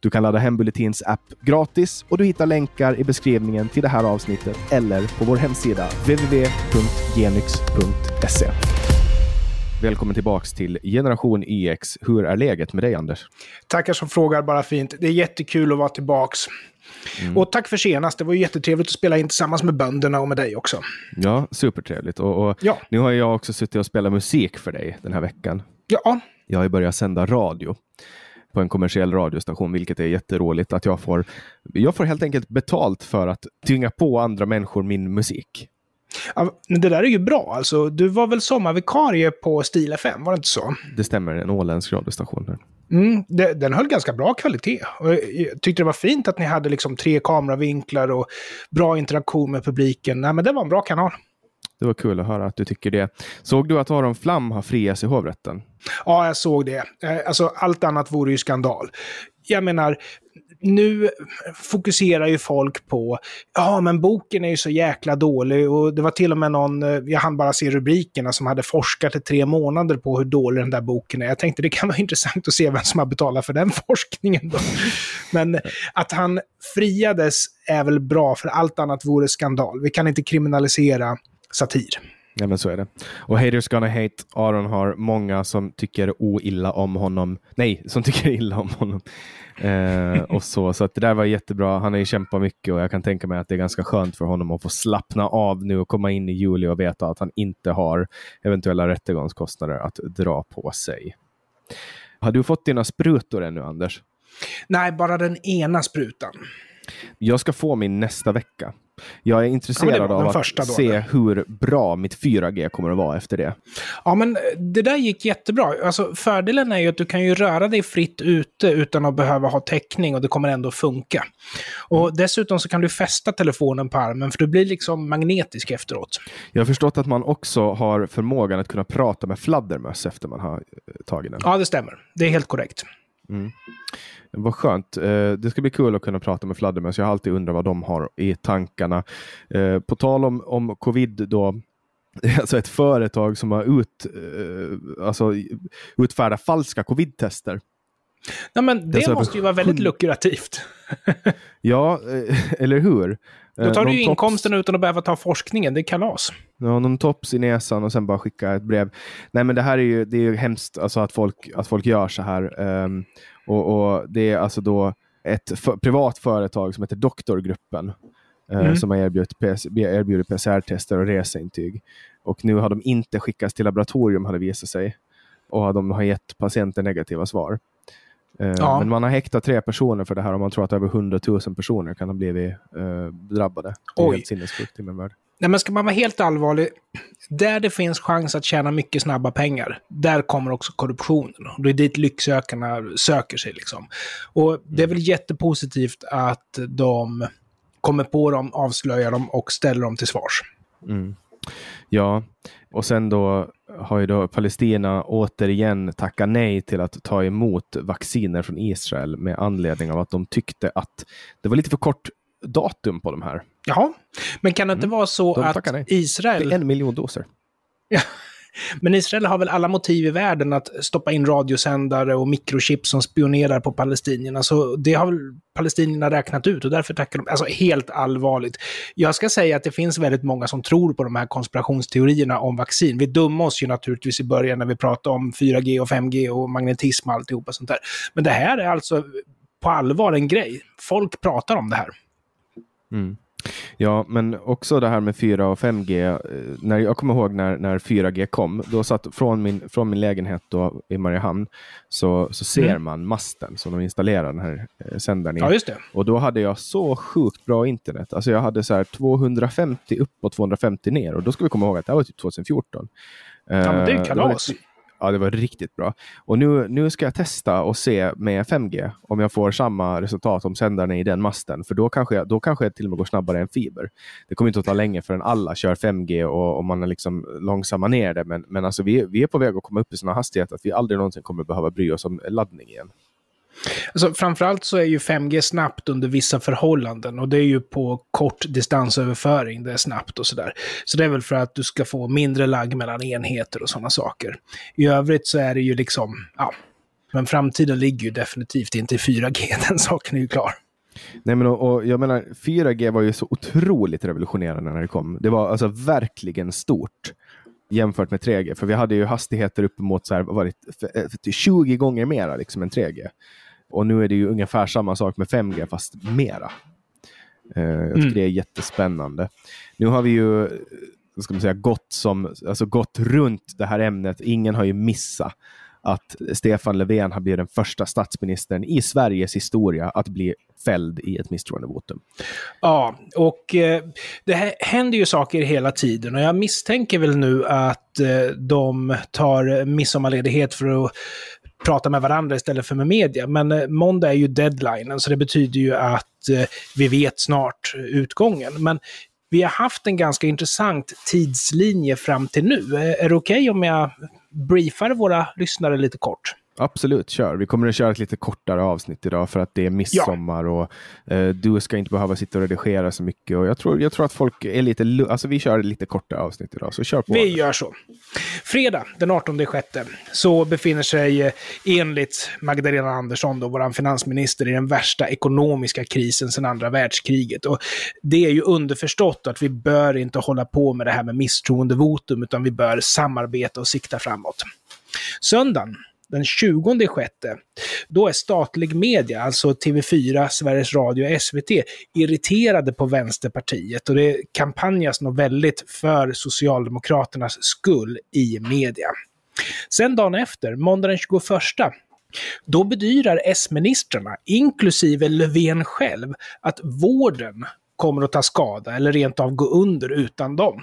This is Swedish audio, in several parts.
Du kan ladda hem Bulletins app gratis och du hittar länkar i beskrivningen till det här avsnittet eller på vår hemsida www.genyx.se. Välkommen tillbaks till Generation EX. Hur är läget med dig, Anders? Tackar som frågar, bara fint. Det är jättekul att vara tillbaks. Mm. Och tack för senast. Det var jättetrevligt att spela in tillsammans med bönderna och med dig också. Ja, supertrevligt. Och, och ja. nu har jag också suttit och spelat musik för dig den här veckan. Ja. Jag har börjat sända radio på en kommersiell radiostation, vilket är jätteroligt att jag får. Jag får helt enkelt betalt för att tynga på andra människor min musik. Ja, men det där är ju bra. Alltså, du var väl sommarvikarie på Stil FM, var det inte så? Det stämmer, en åländsk radiostation. Mm, det, den höll ganska bra kvalitet. Och jag tyckte det var fint att ni hade liksom tre kameravinklar och bra interaktion med publiken. Nej, men det var en bra kanal. Det var kul att höra att du tycker det. Såg du att Aron Flam har friats i hovrätten? Ja, jag såg det. Eh, alltså, allt annat vore ju skandal. Jag menar, nu fokuserar ju folk på, ja men boken är ju så jäkla dålig och det var till och med någon, eh, jag hann bara se rubrikerna, som hade forskat i tre månader på hur dålig den där boken är. Jag tänkte det kan vara intressant att se vem som har betalat för den forskningen då. Men att han friades är väl bra, för allt annat vore skandal. Vi kan inte kriminalisera satir. Ja, men så är det. Och haters gonna hate. Aron har många som tycker oilla om honom. Nej, som tycker illa om honom. Eh, och så, så att det där var jättebra. Han har ju kämpat mycket och jag kan tänka mig att det är ganska skönt för honom att få slappna av nu och komma in i juli och veta att han inte har eventuella rättegångskostnader att dra på sig. Har du fått dina sprutor ännu, Anders? Nej, bara den ena sprutan. Jag ska få min nästa vecka. Jag är intresserad ja, av att se hur bra mitt 4G kommer att vara efter det. Ja, men det där gick jättebra. Alltså, fördelen är ju att du kan ju röra dig fritt ute utan att behöva ha täckning och det kommer ändå funka. Och dessutom så kan du fästa telefonen på armen för du blir liksom magnetisk efteråt. Jag har förstått att man också har förmågan att kunna prata med fladdermöss efter man har eh, tagit den. Ja, det stämmer. Det är helt korrekt. Mm. Vad skönt. Eh, det ska bli kul att kunna prata med fladdermöss. Jag har alltid undrat vad de har i tankarna. Eh, på tal om, om covid då, alltså ett företag som har ut, eh, alltså, utfärdat falska covid-tester. Ja, men det alltså, måste ju vara väldigt lukrativt. ja, eller hur? Då tar du ju inkomsten utan att behöva ta forskningen. Det är kalas. Ja, någon tops i näsan och sen bara skicka ett brev. Nej, men det här är ju, det är ju hemskt alltså, att, folk, att folk gör så här. Um, och, och, Det är alltså då ett för, privat företag som heter Doktorgruppen eh, mm. som har erbjudit, erbjudit PCR-tester och reseintyg. Och nu har de inte skickats till laboratorium har det visat sig. Och de har gett patienter negativa svar. Eh, ja. Men man har häktat tre personer för det här och man tror att över 100 000 personer kan ha blivit uh, drabbade. Det är Oj. helt sinnessjukt i min värld. Nej, men ska man vara helt allvarlig, där det finns chans att tjäna mycket snabba pengar, där kommer också korruptionen. Och det är dit lycksökarna söker sig. Liksom. Och det är väl jättepositivt att de kommer på dem, avslöjar dem och ställer dem till svars. Mm. Ja, och sen då har ju då Palestina återigen tackat nej till att ta emot vacciner från Israel med anledning av att de tyckte att det var lite för kort datum på de här. Jaha, men kan det inte mm. vara så de att Israel... Det är en miljon doser. Men Israel har väl alla motiv i världen att stoppa in radiosändare och mikrochip som spionerar på palestinierna. Så det har väl palestinierna räknat ut och därför tackar de... Alltså helt allvarligt. Jag ska säga att det finns väldigt många som tror på de här konspirationsteorierna om vaccin. Vi dummade oss ju naturligtvis i början när vi pratade om 4G och 5G och magnetism och alltihopa sånt där. Men det här är alltså på allvar en grej. Folk pratar om det här. Mm. Ja, men också det här med 4 och 5G. Eh, när jag kommer ihåg när, när 4G kom, då satt från min, från min lägenhet då, i Mariehamn så, så ser mm. man masten som de installerar den här eh, sändaren i. Ja, just det. Och då hade jag så sjukt bra internet. Alltså jag hade så här 250 upp och 250 ner och då ska vi komma ihåg att det här var typ 2014. Ja, det är eh, kalas. Ja, det var riktigt bra. Och nu, nu ska jag testa och se med 5G om jag får samma resultat om sändaren är i den masten. För då kanske, jag, då kanske jag till och med går snabbare än fiber. Det kommer inte att ta länge förrän alla kör 5G och, och man är liksom långsamma ner det. Men, men alltså vi, vi är på väg att komma upp i sådana hastigheter att vi aldrig någonsin kommer behöva bry oss om laddning igen. Alltså, framförallt så är ju 5G snabbt under vissa förhållanden och det är ju på kort distansöverföring det är snabbt och sådär. Så det är väl för att du ska få mindre lagg mellan enheter och sådana saker. I övrigt så är det ju liksom, ja, men framtiden ligger ju definitivt inte i 4G, den saken är ju klar. Nej, men och, och, jag menar, 4G var ju så otroligt revolutionerande när det kom. Det var alltså verkligen stort jämfört med 3G. För vi hade ju hastigheter uppemot så här, varit 20 eh, gånger mera liksom än 3G. Och nu är det ju ungefär samma sak med 5G fast mera. Uh, jag tycker mm. det är jättespännande. Nu har vi ju ska man säga, gått, som, alltså gått runt det här ämnet. Ingen har ju missat att Stefan Löfven har blivit den första statsministern i Sveriges historia att bli fälld i ett misstroendevotum. Ja, och eh, det här händer ju saker hela tiden och jag misstänker väl nu att eh, de tar midsommarledighet för att prata med varandra istället för med media. Men eh, måndag är ju deadlinen, så det betyder ju att eh, vi vet snart eh, utgången. Men vi har haft en ganska intressant tidslinje fram till nu. Eh, är det okej okay om jag briefar våra lyssnare lite kort? Absolut, kör. Vi kommer att köra ett lite kortare avsnitt idag för att det är midsommar ja. och eh, du ska inte behöva sitta och redigera så mycket. Och jag, tror, jag tror att folk är lite... Alltså vi kör lite kortare avsnitt idag, så kör på. Vi gör så. Fredag den 18 sjätte så befinner sig eh, enligt Magdalena Andersson, då, vår finansminister, i den värsta ekonomiska krisen sedan andra världskriget. Och det är ju underförstått att vi bör inte hålla på med det här med misstroendevotum, utan vi bör samarbeta och sikta framåt. Söndagen den 20 sjätte, då är statlig media, alltså TV4, Sveriges Radio och SVT, irriterade på Vänsterpartiet och det kampanjas nog väldigt för Socialdemokraternas skull i media. Sen dagen efter, måndag den 21, då bedyrar S-ministrarna, inklusive Löfven själv, att vården kommer att ta skada eller rent av gå under utan dem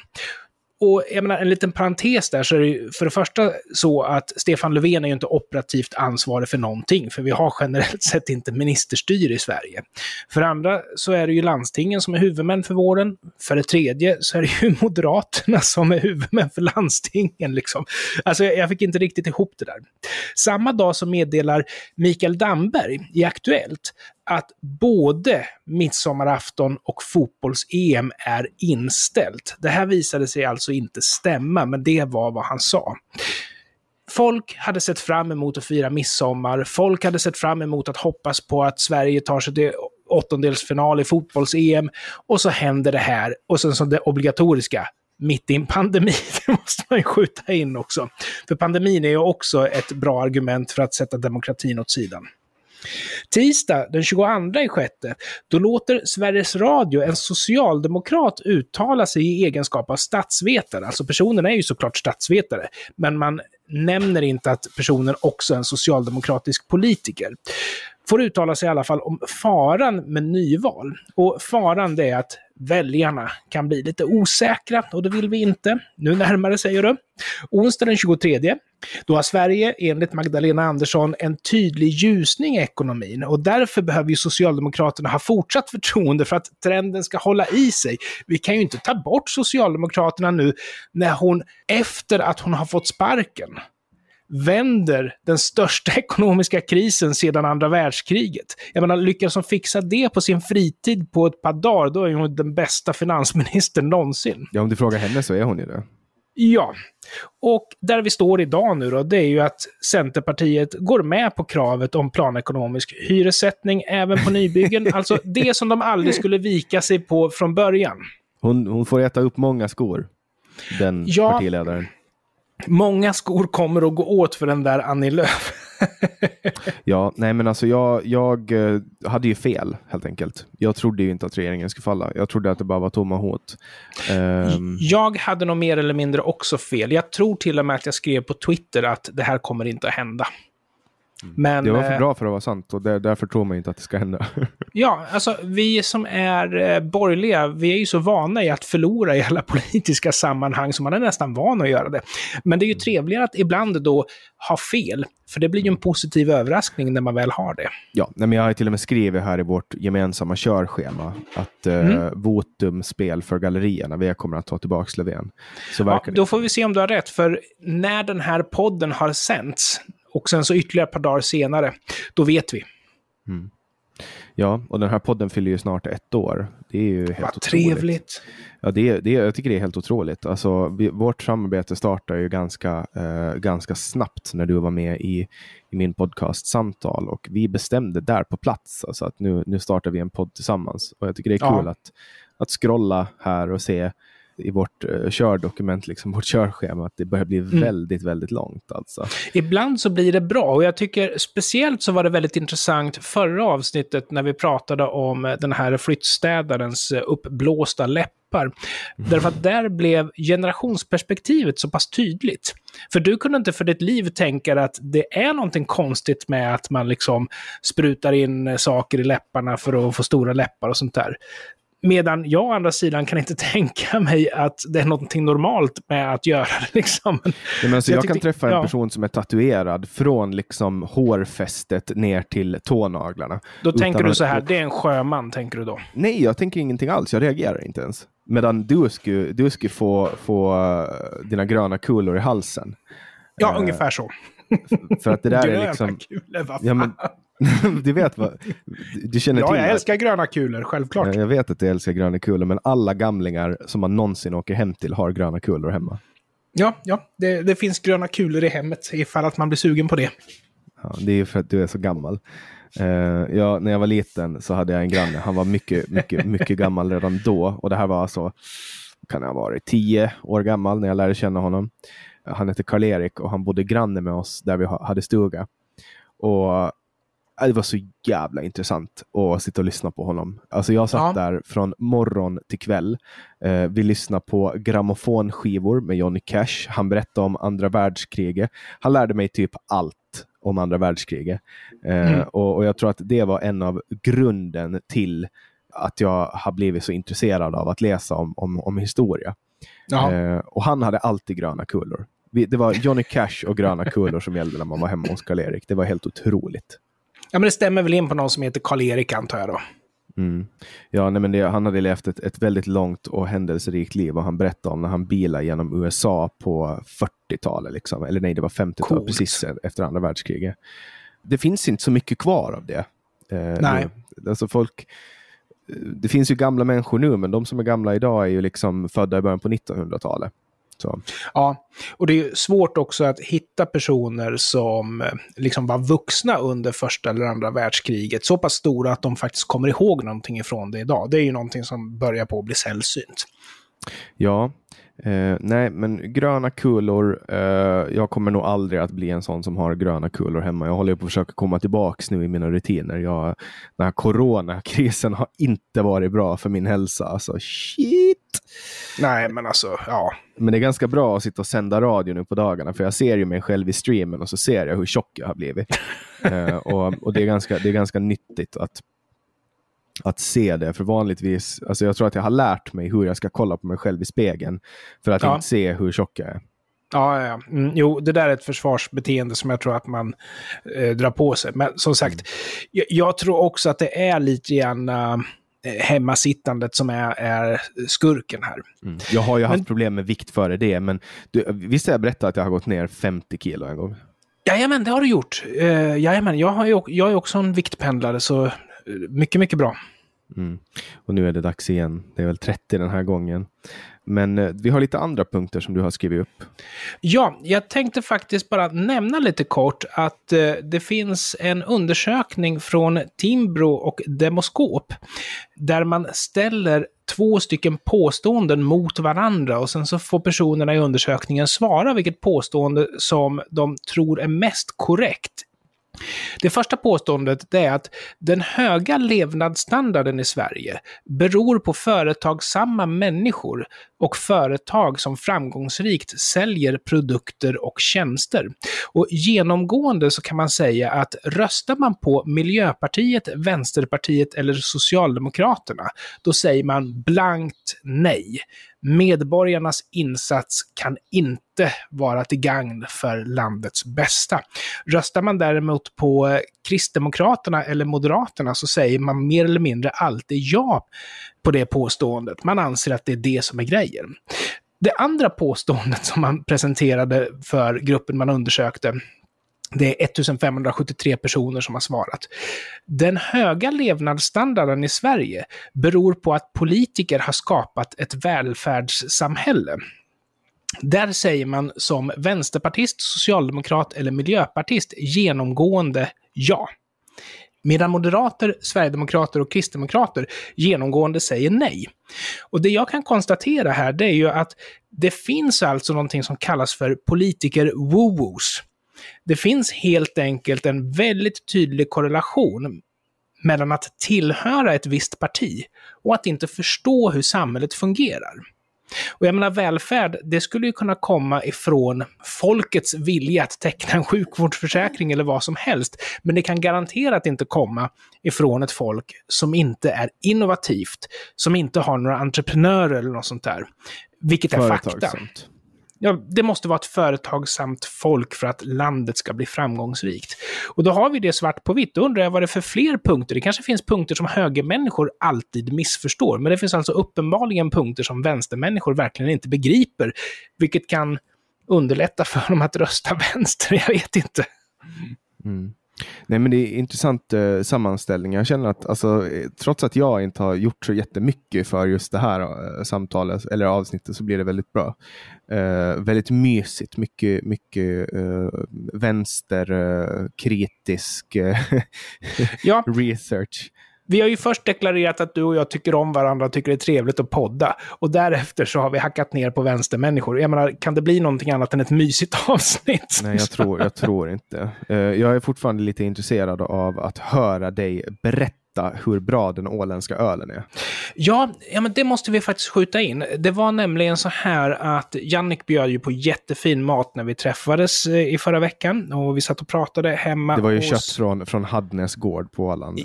och jag menar, en liten parentes där, så är det ju för det första så att Stefan Löfven är ju inte operativt ansvarig för någonting, för vi har generellt sett inte ministerstyre i Sverige. För det andra så är det ju landstingen som är huvudmän för vården. För det tredje så är det ju Moderaterna som är huvudmän för landstingen. Liksom. Alltså, jag fick inte riktigt ihop det där. Samma dag så meddelar Mikael Damberg i Aktuellt att både midsommarafton och fotbolls-EM är inställt. Det här visade sig alltså inte stämma, men det var vad han sa. Folk hade sett fram emot att fira midsommar. Folk hade sett fram emot att hoppas på att Sverige tar sig till åttondelsfinal i fotbolls-EM. Och så händer det här. Och sen som det obligatoriska, mitt i en pandemi. Det måste man ju skjuta in också. För pandemin är ju också ett bra argument för att sätta demokratin åt sidan. Tisdag den 22 i sjätte, då låter Sveriges Radio en socialdemokrat uttala sig i egenskap av statsvetare. Alltså personen är ju såklart statsvetare, men man nämner inte att personen också är en socialdemokratisk politiker får uttala sig i alla fall om faran med nyval. Och faran det är att väljarna kan bli lite osäkra och det vill vi inte. Nu närmare säger du. Onsdag den 23. Då har Sverige enligt Magdalena Andersson en tydlig ljusning i ekonomin och därför behöver ju Socialdemokraterna ha fortsatt förtroende för att trenden ska hålla i sig. Vi kan ju inte ta bort Socialdemokraterna nu när hon, efter att hon har fått sparken, vänder den största ekonomiska krisen sedan andra världskriget. Jag menar, lyckas hon fixa det på sin fritid på ett par dagar, då är hon den bästa finansministern någonsin. Ja, om du frågar henne så är hon ju det. Ja. Och där vi står idag nu då, det är ju att Centerpartiet går med på kravet om planekonomisk hyressättning även på nybyggen. alltså det som de aldrig skulle vika sig på från början. Hon, hon får äta upp många skor, den ja, partiledaren. Många skor kommer att gå åt för den där Annie Lööf. ja, nej men alltså jag, jag eh, hade ju fel helt enkelt. Jag trodde ju inte att regeringen skulle falla. Jag trodde att det bara var tomma hot. Um... Jag hade nog mer eller mindre också fel. Jag tror till och med att jag skrev på Twitter att det här kommer inte att hända. Men, det var för eh, bra för att vara sant och där, därför tror man inte att det ska hända. Ja, alltså vi som är eh, borgerliga, vi är ju så vana i att förlora i alla politiska sammanhang så man är nästan van att göra det. Men det är ju trevligare att ibland då ha fel, för det blir ju en positiv överraskning när man väl har det. Ja, men jag har till och med skrivit här i vårt gemensamma körschema att eh, Mm. votum spel för gallerierna, vi kommer att ta tillbaka Löfven. Så Ja, då får vi se om du har rätt, för när den här podden har sänts, och sen så ytterligare ett par dagar senare, då vet vi. Ja, och den här podden fyller ju snart ett år. Det är ju helt Vad otroligt. trevligt. Ja, det, är- det, är- jag tycker det är helt otroligt. Alltså, vi, vårt samarbete startar ju ganska, eh, ganska snabbt när du var med i, i min podcast Samtal och vi bestämde där på plats alltså att nu, nu startar vi en podd tillsammans. Och jag tycker det är Ja. kul att, att scrolla här och se i vårt eh, kördokument, liksom vårt körschema, att det börjar bli Mm. väldigt, väldigt långt. Alltså. Ibland så blir det bra och jag tycker speciellt så var det väldigt intressant förra avsnittet när vi pratade om den här flyttstädarens eh, uppblåsta läppar. Därför att där blev generationsperspektivet så pass tydligt. För du kunde inte för ditt liv tänka att det är någonting konstigt med att man liksom sprutar in eh, saker i läpparna för att få stora läppar och sånt där. Medan jag å andra sidan kan inte tänka mig att det är någonting normalt med att göra det. Liksom. Ja, men alltså, Jag jag, kan träffa en ja. person som är tatuerad från liksom hårfästet ner till tånaglarna. Då tänker du att- så här, det är en sjöman, tänker du då? Nej, jag tänker ingenting alls. Jag reagerar inte ens. Medan du skulle, du skulle få, få eh, dina gröna kulor i halsen. Ja, Eh, ungefär så. För att det där är liksom... kulor, Ja, men. du vet vad... Du, känner Ja, till jag att- älskar gröna kulor, självklart. Ja, Jag vet att du älskar gröna kulor, men alla gamlingar som man någonsin åker hem till har gröna kulor hemma. Ja, ja det, det finns gröna kulor i hemmet ifall att man blir sugen på det. Ja, det är ju för att du är så gammal. Eh, jag, när jag var liten så hade jag en granne. Han var mycket, mycket, mycket gammal redan då. Och det här var alltså, kan jag ha varit, tio år gammal när jag lärde känna honom. Han hette Karl-Erik och han bodde granne med oss där vi ha- hade stuga. Och ja, det var så jävla intressant att sitta och lyssna på honom. Alltså jag satt Ja. där från morgon till kväll. Eh, vi lyssnade på grammofonskivor med Johnny Cash. Han berättade om andra världskriget. Han lärde mig typ allt om andra världskriget. Eh, Mm. och, och jag tror att det var en av grunden till att jag har blivit så intresserad av att läsa om, om, om historia. Ja. Eh, och han hade alltid gröna kulor. Vi, det var Johnny Cash och gröna kulor som gällde när man var hemma hos Karl-Erik. Det var helt otroligt. Ja, men det stämmer väl in på någon som heter Karl-Erik, antar jag då. Mm. Ja, nej, men det, han hade levt ett, ett väldigt långt och händelserikt liv och han berättade om när han bilade genom USA på 40-talet. Liksom. Eller nej, det var 50-talet, Coolt. precis efter andra världskriget. Det finns inte så mycket kvar av det. Eh, Nej. nu. Alltså folk, eh, det finns ju gamla människor nu, men de som är gamla idag är ju liksom födda i början på 1900-talet. Så. Ja, och det är svårt också att hitta personer som eh, liksom var vuxna under första eller andra världskriget. Så pass stora att de faktiskt kommer ihåg någonting ifrån det idag. Det är ju någonting som börjar på att bli sällsynt. Ja, eh, nej, men gröna kulor. Eh, jag kommer nog aldrig att bli en sån som har gröna kulor hemma. Jag håller på att försöka komma tillbaks nu i mina rutiner. Jag, den här coronakrisen har inte varit bra för min hälsa. Alltså shit! Nej, men alltså, ja. Men det är ganska bra att sitta och sända radio nu på dagarna, för jag ser ju mig själv i streamen och så ser jag hur tjock jag har blivit. Eh, och och det, är ganska, det är ganska nyttigt att, att se det, för vanligtvis, alltså jag tror att jag har lärt mig hur jag ska kolla på mig själv i spegeln för att Ja. inte se hur tjock jag är. Ja, ja, ja. Mm, jo, det där är ett försvarsbeteende som jag tror att man eh, drar på sig. Men som sagt, jag, jag tror också att det är lite grann eh, hemmasittandet som är, är skurken här. Jag har ju haft Men- problem med vikt före det, men du, visst har jag berättat att jag har gått ner 50 kilo en gång? Jajamän, det har du gjort. Uh, jajamän, jag, har ju, jag är också en viktpendlare, så eh, mycket, mycket bra. Mm. Och nu är det dags igen. Det är väl 30 den här gången. Men eh, vi har lite andra punkter som du har skrivit upp. Ja, jag tänkte faktiskt bara nämna lite kort att eh, det finns en undersökning från Timbro och Demoskop där man ställer två stycken påståenden mot varandra och sen så får personerna i undersökningen svara vilket påstående som de tror är mest korrekt. Det första påståendet det är att den höga levnadsstandarden i Sverige beror på företagsamma människor och företag som framgångsrikt säljer produkter och tjänster. Och genomgående så kan man säga att röstar man på Miljöpartiet, Vänsterpartiet eller Socialdemokraterna, då säger man blankt nej medborgarnas insats kan inte vara till gagn för landets bästa. Röstar man däremot på Kristdemokraterna eller Moderaterna så säger man mer eller mindre alltid ja på det påståendet. Man anser att det är det som är grejen. Det andra påståendet som man presenterade för gruppen man undersökte det är 1573 personer som har svarat. Den höga levnadsstandarden i Sverige beror på att politiker har skapat ett välfärdssamhälle. Där säger man som vänsterpartist, socialdemokrat eller miljöpartist genomgående ja. Medan moderater, sverigedemokrater och kristdemokrater genomgående säger nej. Och det jag kan konstatera här, det är ju att det finns alltså någonting som kallas för politiker-woos. Det finns helt enkelt en väldigt tydlig korrelation mellan att tillhöra ett visst parti och att inte förstå hur samhället fungerar. Och jag menar välfärd, det skulle ju kunna komma ifrån folkets vilja att teckna en sjukvårdsförsäkring eller vad som helst. Men det kan garanterat inte komma ifrån ett folk som inte är innovativt, som inte har några entreprenörer eller något sånt där. Vilket är fakta ja, det måste vara ett företagsamt folk för att landet ska bli framgångsrikt. Och då har vi det svart på vitt. Då undrar jag vad det är för fler punkter. Det kanske finns punkter som högermänniskor alltid missförstår, men det finns alltså uppenbarligen punkter som vänstermänniskor verkligen inte begriper, vilket kan underlätta för dem att rösta vänster. Jag vet inte. Mm. Nej men det är intressant eh, sammanställning. Jag känner att alltså, trots att jag inte har gjort så jättemycket för just det här eh, samtalet eller avsnittet så blir det väldigt bra. Eh, väldigt mysigt, mycket, mycket eh, vänsterkritisk eh, ja. research. Vi har ju först deklarerat att du och jag tycker om varandra och tycker det är trevligt att podda. Och därefter så har vi hackat ner på vänstermänniskor. Jag menar, kan det bli någonting annat än ett mysigt avsnitt? Nej, jag tror, jag tror inte. Uh, jag är fortfarande lite intresserad av att höra dig berätta hur bra den åländska ölen är. Ja, ja, men det måste vi faktiskt skjuta in. Det var nämligen så här att Jannik bjöd ju på jättefin mat när vi träffades eh, i förra veckan. Och vi satt och pratade hemma Det var ju hos... kött från, från Hadnes gård på Åland.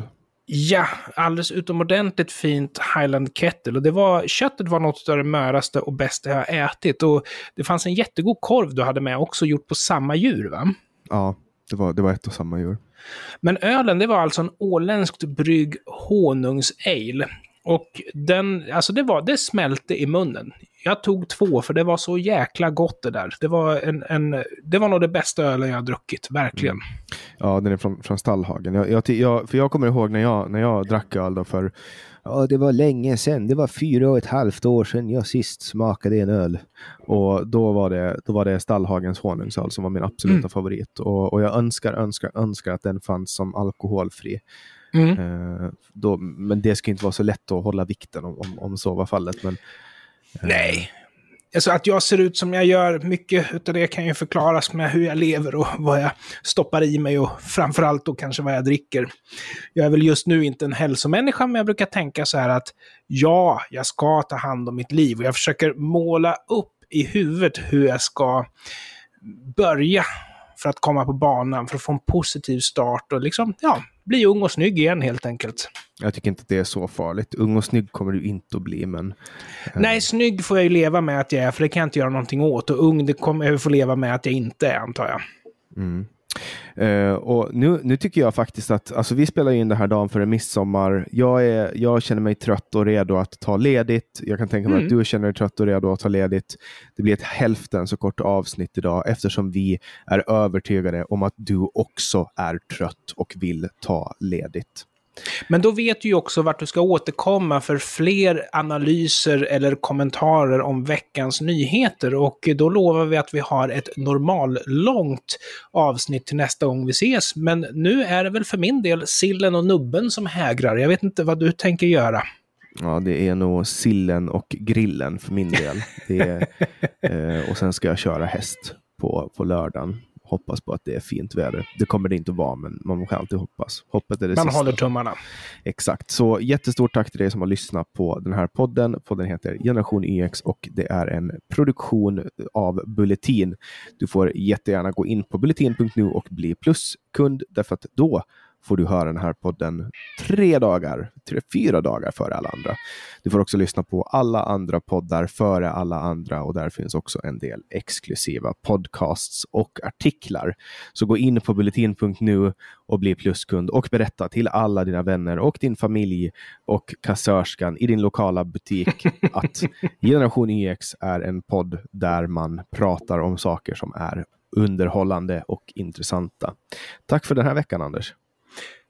Ja, alldeles utomordentligt fint Highland Kettle. Och det var, köttet var något av det möraste och bästa jag har ätit. Och det fanns en jättegod korv du hade med också, gjort på samma djur va? Ja, det var, det var ett och samma djur. Men ölen, det var alltså en åländskt brygg honungsale. Och den, alltså det, var, det smälte i munnen. Jag tog två för det var så jäkla gott det där. Det var, en, en, det var nog det bästa ölen jag har druckit, verkligen. Mm. Ja, den är från, från Stallhagen. Jag, jag, jag, för jag kommer ihåg när jag, när jag drack öl då för Ja, det var länge sedan. Det var fyra och ett halvt år sedan jag sist smakade en öl. Och då var det, då var det Stallhagens honungsöl som var min absoluta mm. favorit. Och, och jag önskar, önskar, önskar att den fanns som alkoholfri. Mm. Eh, då, men det ska inte vara så lätt att hålla vikten om, om, om så var fallet. Men, eh. Nej. Alltså att jag ser ut som jag gör, mycket av det kan ju förklaras med hur jag lever och vad jag stoppar i mig och framförallt då kanske vad jag dricker. Jag är väl just nu inte en hälsomänniska, men jag brukar tänka så här att ja, jag ska ta hand om mitt liv och jag försöker måla upp i huvudet hur jag ska börja för att komma på banan, för att få en positiv start och liksom, ja, bli ung och snygg igen helt enkelt. Jag tycker inte att det är så farligt. Ung och snygg kommer du inte att bli, men... Eh. Nej, snygg får jag ju leva med att jag är, för det kan jag inte göra någonting åt. Och ung, det kommer jag få leva med att jag inte är, antar jag. Mm. Uh, och nu, nu tycker jag faktiskt att, alltså vi spelar in det här dagen före midsommar. Jag, är, jag känner mig trött och redo att ta ledigt. Jag kan tänka mig mm. att du känner dig trött och redo att ta ledigt. Det blir ett hälften så kort avsnitt idag eftersom vi är övertygade om att du också är trött och vill ta ledigt. Men då vet du ju också vart du ska återkomma för fler analyser eller kommentarer om veckans nyheter. Och då lovar vi att vi har ett normallångt avsnitt till nästa gång vi ses. Men nu är det väl för min del sillen och nubben som hägrar. Jag vet inte vad du tänker göra. Ja, det är nog sillen och grillen för min del. Är, eh, och sen ska jag köra häst på, på lördagen hoppas på att det är fint väder. Det kommer det inte att vara, men man kan alltid hoppas. Hoppet är det Man sista. håller tummarna. Exakt. Så jättestort tack till dig som har lyssnat på den här podden. Podden heter Generation YX och det är en produktion av Bulletin. Du får jättegärna gå in på bulletin.nu och bli pluskund därför att då får du höra den här podden tre dagar, tre, fyra dagar före alla andra. Du får också lyssna på alla andra poddar före alla andra och där finns också en del exklusiva podcasts och artiklar. Så gå in på bulletin.nu och bli pluskund och berätta till alla dina vänner och din familj och kassörskan i din lokala butik att Generation YX är en podd där man pratar om saker som är underhållande och intressanta. Tack för den här veckan, Anders.